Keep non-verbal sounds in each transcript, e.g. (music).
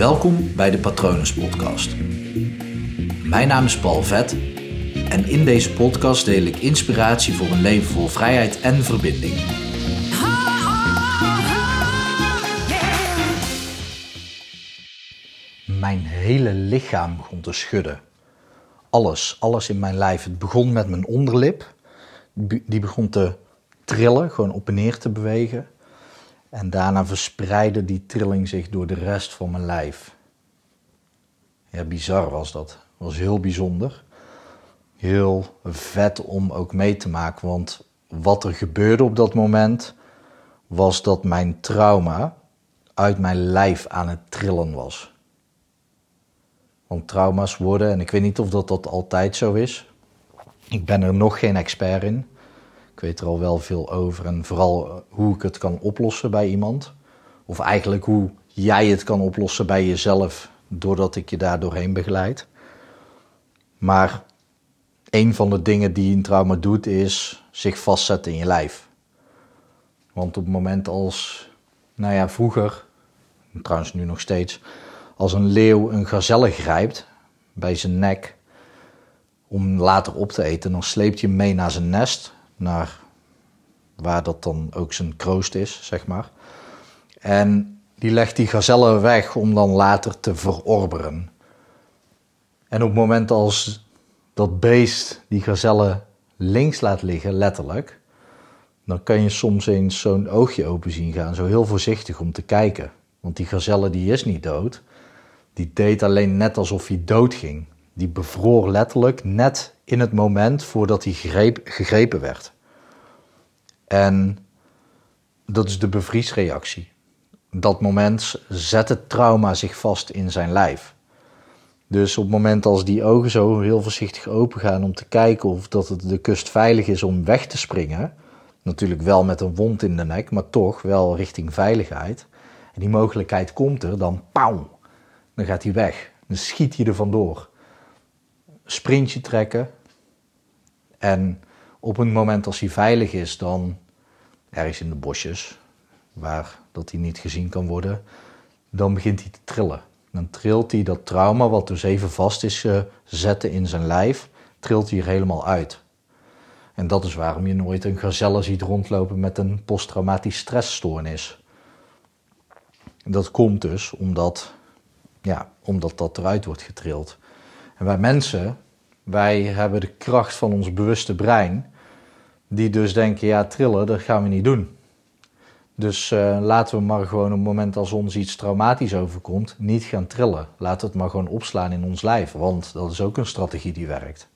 Welkom bij de Patronus Podcast. Mijn naam is Paul Vet en in deze podcast deel ik inspiratie voor een leven vol vrijheid en verbinding. Mijn hele lichaam begon te schudden. Alles, alles in mijn lijf. Het begon met mijn onderlip. Die begon te trillen, gewoon op en neer te bewegen. En daarna verspreidde die trilling zich door de rest van mijn lijf. Ja, bizar was dat. Was heel bijzonder. Heel vet om ook mee te maken. Want wat er gebeurde op dat moment was dat mijn trauma uit mijn lijf aan het trillen was. Want trauma's worden, en ik weet niet of dat, dat altijd zo is. Ik ben er nog geen expert in. Ik weet er al wel veel over en vooral eh, hoe ik het kan oplossen bij iemand. Of eigenlijk hoe jij het kan oplossen bij jezelf doordat ik je daar doorheen begeleid. Maar een van de dingen die een trauma doet is zich vastzetten in je lijf. Want op het moment als, nou ja, vroeger, trouwens nu nog steeds, als een leeuw een gazelle grijpt bij zijn nek om later op te eten, dan sleept je mee naar zijn nest naar waar dat dan ook zijn kroost is, zeg maar. En die legt die gazelle weg om dan later te verorberen. En op het moment als dat beest die gazelle links laat liggen, letterlijk, dan kan je soms eens zo'n oogje open zien gaan, zo heel voorzichtig om te kijken. Want die gazelle die is niet dood, die deed alleen net alsof hij dood ging. Die bevroor letterlijk net in het moment voordat hij gegrepen werd. En dat is de bevriesreactie. Dat moment zet het trauma zich vast in zijn lijf. Dus op het moment als die ogen zo heel voorzichtig open gaan om te kijken of dat het de kust veilig is om weg te springen, natuurlijk wel met een wond in de nek, maar toch wel richting veiligheid. En die mogelijkheid komt er, dan pauw, dan gaat hij weg. Dan schiet hij er vandoor. Sprintje trekken. En op een moment als hij veilig is, dan ergens in de bosjes, waar dat hij niet gezien kan worden, dan begint hij te trillen. Dan trilt hij dat trauma, wat dus even vast is gezet in zijn lijf, trilt hij er helemaal uit. En dat is waarom je nooit een gazelle ziet rondlopen met een posttraumatisch stressstoornis. Dat komt dus omdat, ja, omdat dat eruit wordt getrild. En wij mensen, wij hebben de kracht van ons bewuste brein, die dus denken, ja, trillen, dat gaan we niet doen. Dus uh, laten we maar gewoon op het moment als ons iets traumatisch overkomt, niet gaan trillen. Laat het maar gewoon opslaan in ons lijf, want dat is ook een strategie die werkt.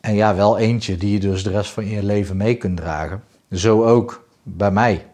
En ja, wel eentje die je dus de rest van je leven mee kunt dragen. Zo ook bij mij.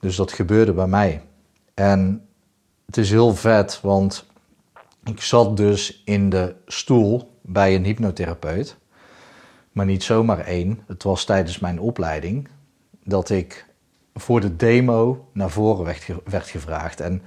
Dus dat gebeurde bij mij. En het is heel vet, want ik zat dus in de stoel bij een hypnotherapeut. Maar niet zomaar één. Het was tijdens mijn opleiding dat ik voor de demo naar voren werd, gevraagd. En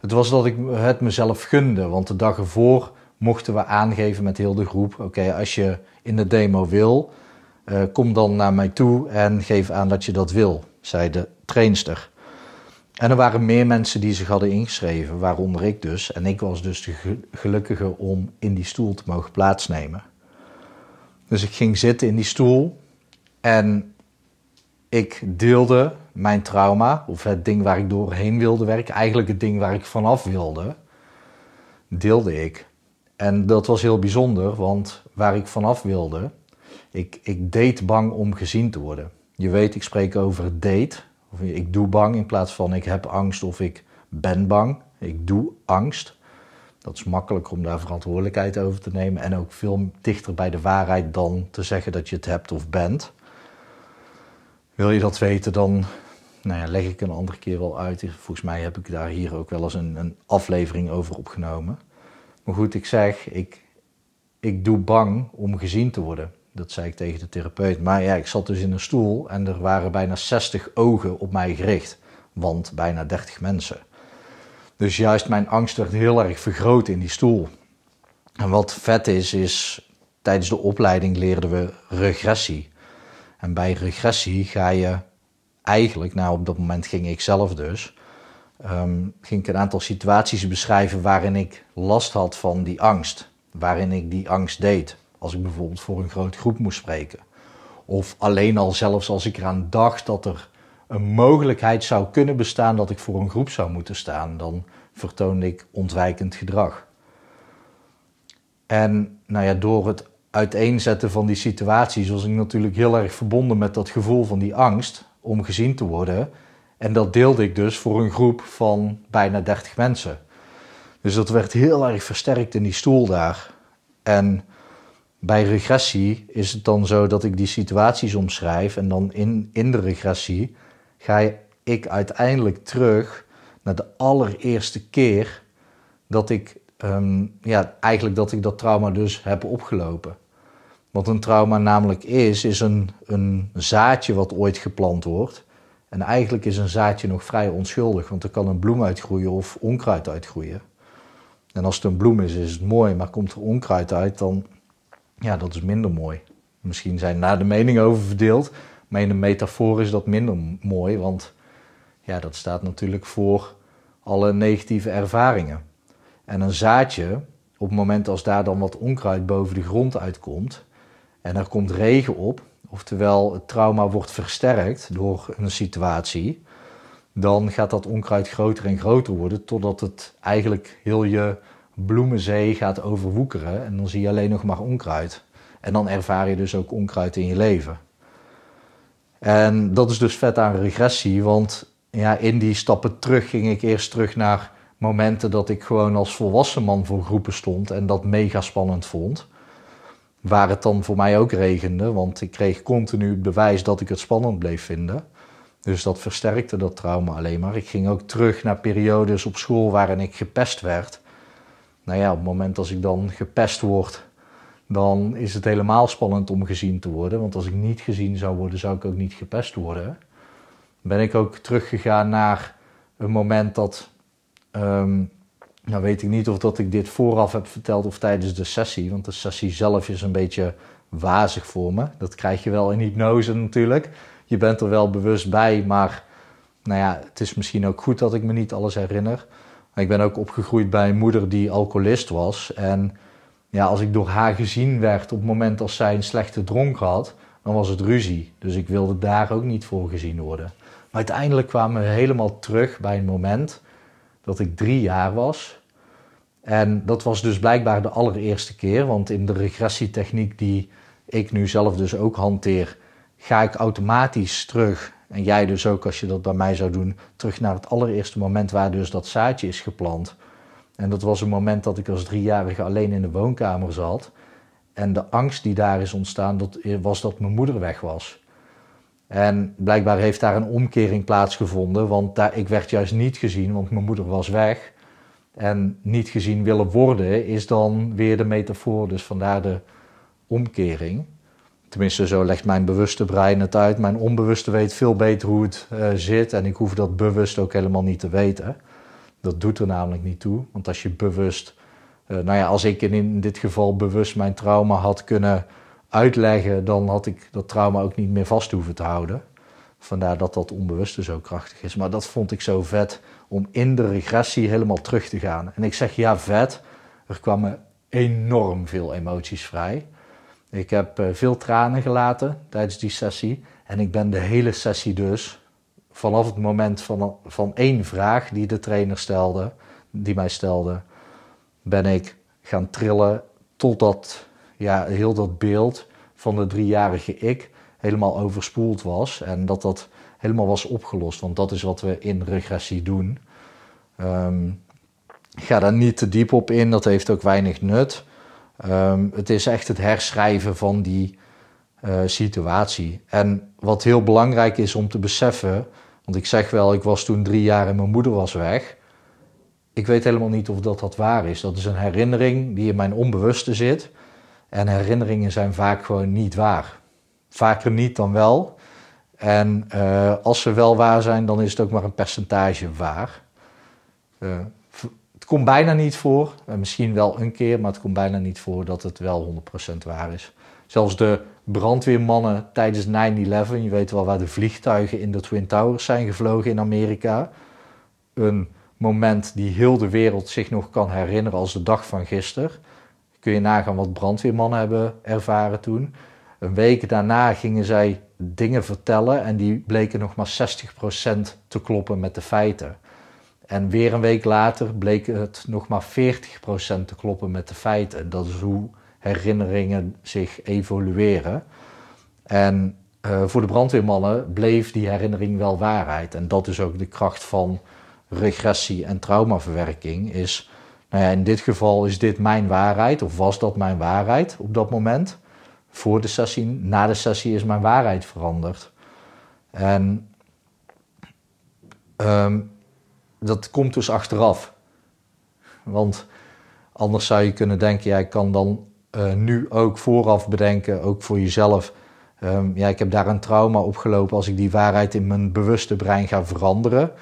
het was dat ik het mezelf gunde, want de dag ervoor mochten we aangeven met heel de groep: oké, als je in de demo wil, uh, kom dan naar mij toe en geef aan dat je dat wil, zei de trainster. En er waren meer mensen die zich hadden ingeschreven, waaronder ik dus. En ik was dus de gelukkige om in die stoel te mogen plaatsnemen. Dus ik ging zitten in die stoel en ik deelde mijn trauma, of het ding waar ik doorheen wilde werken, eigenlijk het ding waar ik vanaf wilde, deelde ik. En dat was heel bijzonder, want waar ik vanaf wilde, ik, ik deed bang om gezien te worden. Je weet, ik spreek over date, of ik doe bang in plaats van ik heb angst of ik ben bang. Ik doe angst. Dat is makkelijker om daar verantwoordelijkheid over te nemen en ook veel dichter bij de waarheid dan te zeggen dat je het hebt of bent. Wil je dat weten, dan nou ja, leg ik een andere keer wel uit. Volgens mij heb ik daar hier ook wel eens een, een aflevering over opgenomen. Maar goed, ik zeg, ik, ik doe bang om gezien te worden. Dat zei ik tegen de therapeut. Maar ja, ik zat dus in een stoel en er waren bijna 60 ogen op mij gericht. Want bijna 30 mensen. Dus juist mijn angst werd heel erg vergroot in die stoel. En wat vet is, is tijdens de opleiding leerden we regressie. En bij regressie ga je eigenlijk, nou op dat moment ging ik zelf dus, ehm, ging ik een aantal situaties beschrijven waarin ik last had van die angst. Waarin ik die angst deed. Als ik bijvoorbeeld voor een grote groep moest spreken. Of alleen al zelfs als ik eraan dacht dat er een mogelijkheid zou kunnen bestaan dat ik voor een groep zou moeten staan, dan vertoonde ik ontwijkend gedrag. En nou ja, door het uiteenzetten van die situaties was ik natuurlijk heel erg verbonden met dat gevoel van die angst om gezien te worden. En dat deelde ik dus voor een groep van bijna 30 mensen. Dus dat werd heel erg versterkt in die stoel daar. En bij regressie is het dan zo dat ik die situaties omschrijf en dan in, in de regressie ga ik uiteindelijk terug naar de allereerste keer dat ik, ehm, ja, eigenlijk dat ik dat trauma dus heb opgelopen. Wat een trauma namelijk is, is een, een zaadje wat ooit geplant wordt. En eigenlijk is een zaadje nog vrij onschuldig, want er kan een bloem uitgroeien of onkruid uitgroeien. En als het een bloem is, is het mooi, maar komt er onkruid uit, dan ja, dat is minder mooi. Misschien zijn daar de meningen over verdeeld, maar in een metafoor is dat minder mooi, want ja, dat staat natuurlijk voor alle negatieve ervaringen. En een zaadje, op het moment als daar dan wat onkruid boven de grond uitkomt en er komt regen op, oftewel het trauma wordt versterkt door een situatie, dan gaat dat onkruid groter en groter worden totdat het eigenlijk heel je bloemenzee gaat overwoekeren en dan zie je alleen nog maar onkruid. En dan ervaar je dus ook onkruid in je leven. En dat is dus vet aan regressie, want ja, in die stappen terug ging ik eerst terug naar momenten dat ik gewoon als volwassen man voor groepen stond en dat mega spannend vond. Waar het dan voor mij ook regende, want ik kreeg continu bewijs dat ik het spannend bleef vinden. Dus dat versterkte dat trauma alleen maar. Ik ging ook terug naar periodes op school waarin ik gepest werd. Nou ja, op het moment als ik dan gepest word, dan is het helemaal spannend om gezien te worden. Want als ik niet gezien zou worden, zou ik ook niet gepest worden. Ben ik ook teruggegaan naar een moment dat. Um, nou weet ik niet of dat ik dit vooraf heb verteld of tijdens de sessie. Want de sessie zelf is een beetje wazig voor me. Dat krijg je wel in hypnose natuurlijk. Je bent er wel bewust bij, maar nou ja, het is misschien ook goed dat ik me niet alles herinner. Ik ben ook opgegroeid bij een moeder die alcoholist was. En ja, als ik door haar gezien werd op het moment dat zij een slechte dronk had, dan was het ruzie. Dus ik wilde daar ook niet voor gezien worden. Maar uiteindelijk kwamen we helemaal terug bij een moment dat ik drie jaar was. En dat was dus blijkbaar de allereerste keer, want in de regressietechniek die ik nu zelf dus ook hanteer, ga ik automatisch terug, en jij dus ook als je dat bij mij zou doen, terug naar het allereerste moment waar dus dat zaadje is geplant. En dat was een moment dat ik als driejarige alleen in de woonkamer zat. En de angst die daar is ontstaan, dat was dat mijn moeder weg was. En blijkbaar heeft daar een omkering plaatsgevonden, want daar, ik werd juist niet gezien, want mijn moeder was weg. En niet gezien willen worden is dan weer de metafoor, dus vandaar de omkering. Tenminste, zo legt mijn bewuste brein het uit. Mijn onbewuste weet veel beter hoe het uh, zit en ik hoef dat bewust ook helemaal niet te weten. Dat doet er namelijk niet toe. Want als je bewust, uh, nou ja, als ik in dit geval bewust mijn trauma had kunnen uitleggen, dan had ik dat trauma ook niet meer vast hoeven te houden. Vandaar dat dat onbewuste zo krachtig is. Maar dat vond ik zo vet om in de regressie helemaal terug te gaan. En ik zeg ja, vet. Er kwamen enorm veel emoties vrij. Ik heb uh, veel tranen gelaten tijdens die sessie. En ik ben de hele sessie dus vanaf het moment van, van één vraag die de trainer stelde, die mij stelde, ben ik gaan trillen totdat ja, heel dat beeld van de driejarige ik helemaal overspoeld was. En dat dat helemaal was opgelost. Want dat is wat we in regressie doen. Um, ik ga daar niet te diep op in, dat heeft ook weinig nut. Um, het is echt het herschrijven van die uh, situatie. En wat heel belangrijk is om te beseffen, want ik zeg wel, ik was toen drie jaar en mijn moeder was weg. Ik weet helemaal niet of dat, dat waar is. Dat is een herinnering die in mijn onbewuste zit. En herinneringen zijn vaak gewoon niet waar. Vaker niet dan wel. En uh, als ze wel waar zijn, dan is het ook maar een percentage waar. Uh, komt bijna niet voor. Uh, misschien wel een keer, maar het komt bijna niet voor dat het wel 100% waar is. Zelfs de brandweermannen tijdens 9-11, je weet wel waar de vliegtuigen in de Twin Towers zijn gevlogen in Amerika. een moment die heel de wereld zich nog kan herinneren als de dag van gisteren. Kun je nagaan wat brandweermannen hebben ervaren toen. Een week daarna gingen zij dingen vertellen en die bleken nog maar 60% te kloppen met de feiten. En weer een week later bleek het nog maar 40% te kloppen met de feiten. Dat is hoe herinneringen zich evolueren. En uh, voor de brandweermannen bleef die herinnering wel waarheid. En dat is ook de kracht van regressie en traumaverwerking. Is, nou ja, in dit geval is dit mijn waarheid, of was dat mijn waarheid op dat moment. Voor de sessie, na de sessie is mijn waarheid veranderd. En um, dat komt dus achteraf. Want anders zou je kunnen denken, jij kan dan uh, nu ook vooraf bedenken, ook voor jezelf. Um, ja, ik heb daar een trauma opgelopen. Als ik die waarheid in mijn bewuste brein ga veranderen,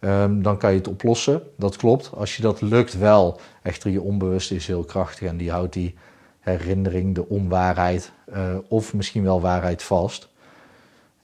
um, dan kan je het oplossen. Dat klopt. Als je dat lukt wel. Echter, je onbewuste is heel krachtig en die houdt die herinnering, de onwaarheid uh, of misschien wel waarheid vast.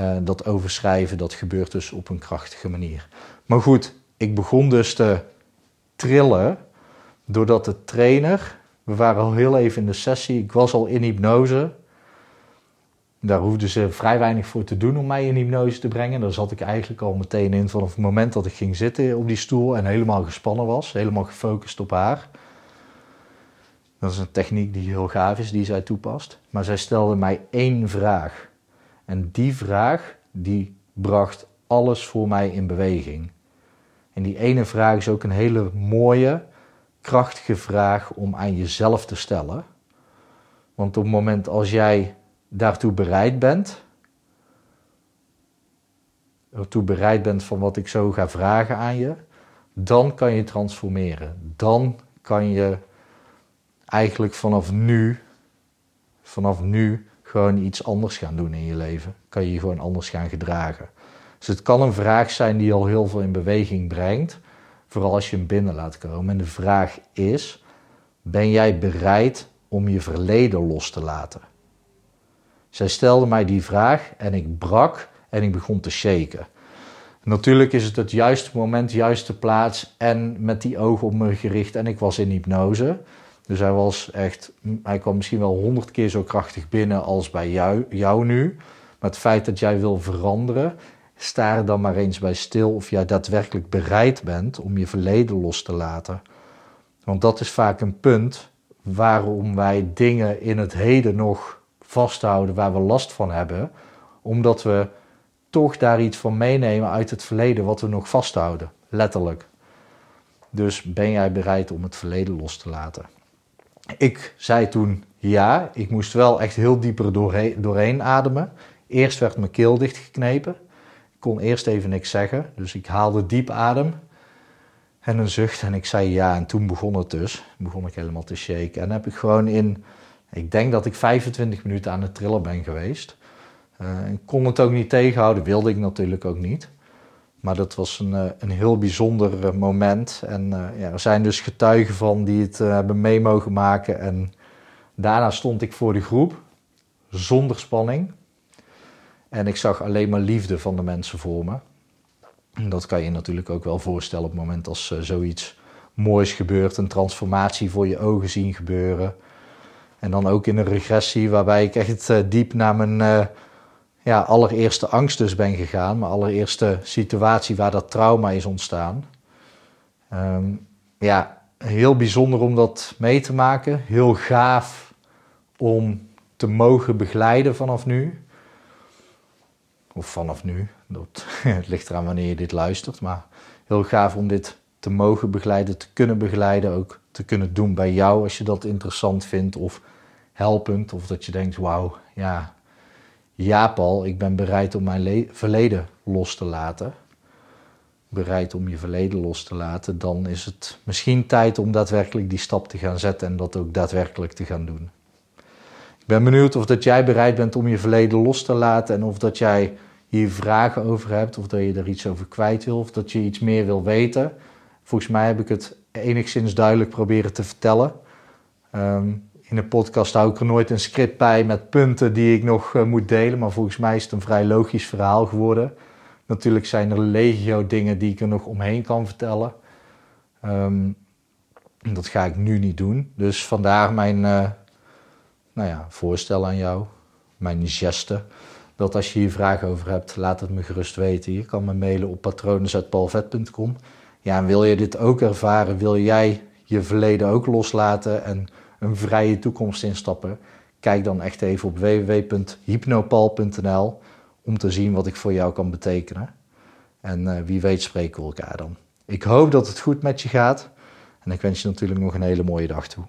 Uh, dat overschrijven, dat gebeurt dus op een krachtige manier. Maar goed, ik begon dus te trillen doordat de trainer, we waren al heel even in de sessie, ik was al in hypnose. Daar hoefden ze vrij weinig voor te doen om mij in hypnose te brengen. Daar zat ik eigenlijk al meteen in vanaf het moment dat ik ging zitten op die stoel en helemaal gespannen was, helemaal gefocust op haar. Dat is een techniek die heel gaaf is, die zij toepast. Maar zij stelde mij één vraag. En die vraag, die bracht alles voor mij in beweging. En die ene vraag is ook een hele mooie, krachtige vraag om aan jezelf te stellen. Want op het moment als jij daartoe bereid bent, ertoe bereid bent van wat ik zo ga vragen aan je, dan kan je transformeren. Dan kan je eigenlijk vanaf nu, vanaf nu gewoon iets anders gaan doen in je leven. Kan je je gewoon anders gaan gedragen. Dus het kan een vraag zijn die al heel veel in beweging brengt, vooral als je hem binnen laat komen. En de vraag is: ben jij bereid om je verleden los te laten? Zij stelde mij die vraag en ik brak en ik begon te shaken. Natuurlijk is het het juiste moment, juiste plaats en met die ogen op me gericht en ik was in hypnose. Dus hij was echt, hij kwam misschien wel honderd keer zo krachtig binnen als bij jou, jou nu. Maar het feit dat jij wil veranderen sta er dan maar eens bij stil of jij daadwerkelijk bereid bent om je verleden los te laten. Want dat is vaak een punt waarom wij dingen in het heden nog vasthouden waar we last van hebben, omdat we toch daar iets van meenemen uit het verleden wat we nog vasthouden, letterlijk. Dus ben jij bereid om het verleden los te laten? Ik zei toen ja, ik moest wel echt heel dieper doorheen, doorheen ademen. Eerst werd mijn keel dichtgeknepen kon eerst even niks zeggen. Dus ik haalde diep adem en een zucht en ik zei ja. En toen begon het dus. Begon ik helemaal te shaken. En heb ik gewoon in, ik denk dat ik 25 minuten aan het trillen ben geweest. Uh, ik kon het ook niet tegenhouden, wilde ik natuurlijk ook niet. Maar dat was een, uh, een heel bijzonder uh, moment. En ja, er zijn dus getuigen van die het hebben mee mogen maken. En daarna stond ik voor de groep, zonder spanning. En ik zag alleen maar liefde van de mensen voor me. Dat kan je natuurlijk ook wel voorstellen op het moment als uh, zoiets moois gebeurt. Een transformatie voor je ogen zien gebeuren. En dan ook in een regressie waarbij ik echt uh, diep naar mijn uh, ja, allereerste angst dus ben gegaan. Mijn allereerste situatie waar dat trauma is ontstaan. Um, ja, heel bijzonder om dat mee te maken. Heel gaaf om te mogen begeleiden vanaf nu. Of vanaf nu. Dat, (laughs) het ligt eraan wanneer je dit luistert. Maar heel gaaf om dit te mogen begeleiden, te kunnen begeleiden. Ook te kunnen doen bij jou als je dat interessant vindt of helpend. Of dat je denkt, wauw, ja, ja Paul, ik ben bereid om mijn verleden los te laten. Bereid om je verleden los te laten. Dan is het misschien tijd om daadwerkelijk die stap te gaan zetten en dat ook daadwerkelijk te gaan doen. Ik ben benieuwd of dat jij bereid bent om je verleden los te laten en of dat jij hier vragen over hebt, of dat je er iets over kwijt wil, of dat je iets meer wil weten. Volgens mij heb ik het enigszins duidelijk proberen te vertellen. Um, in de podcast hou ik er nooit een script bij met punten die ik nog uh, moet delen, maar volgens mij is het een vrij logisch verhaal geworden. Natuurlijk zijn er legio dingen die ik er nog omheen kan vertellen. Ehm, dat ga ik nu niet doen. Dus vandaar mijn uh, nou ja, voorstel aan jou, mijn geste. Dat als je hier vragen over hebt, laat het me gerust weten. Je kan me mailen op patronen.paulvet.com. Ja, en wil je dit ook ervaren? Wil jij je verleden ook loslaten en een vrije toekomst instappen? Kijk dan echt even op www.hypnopal.nl om te zien wat ik voor jou kan betekenen. En uh, wie weet spreken we elkaar dan. Ik hoop dat het goed met je gaat. En ik wens je natuurlijk nog een hele mooie dag toe.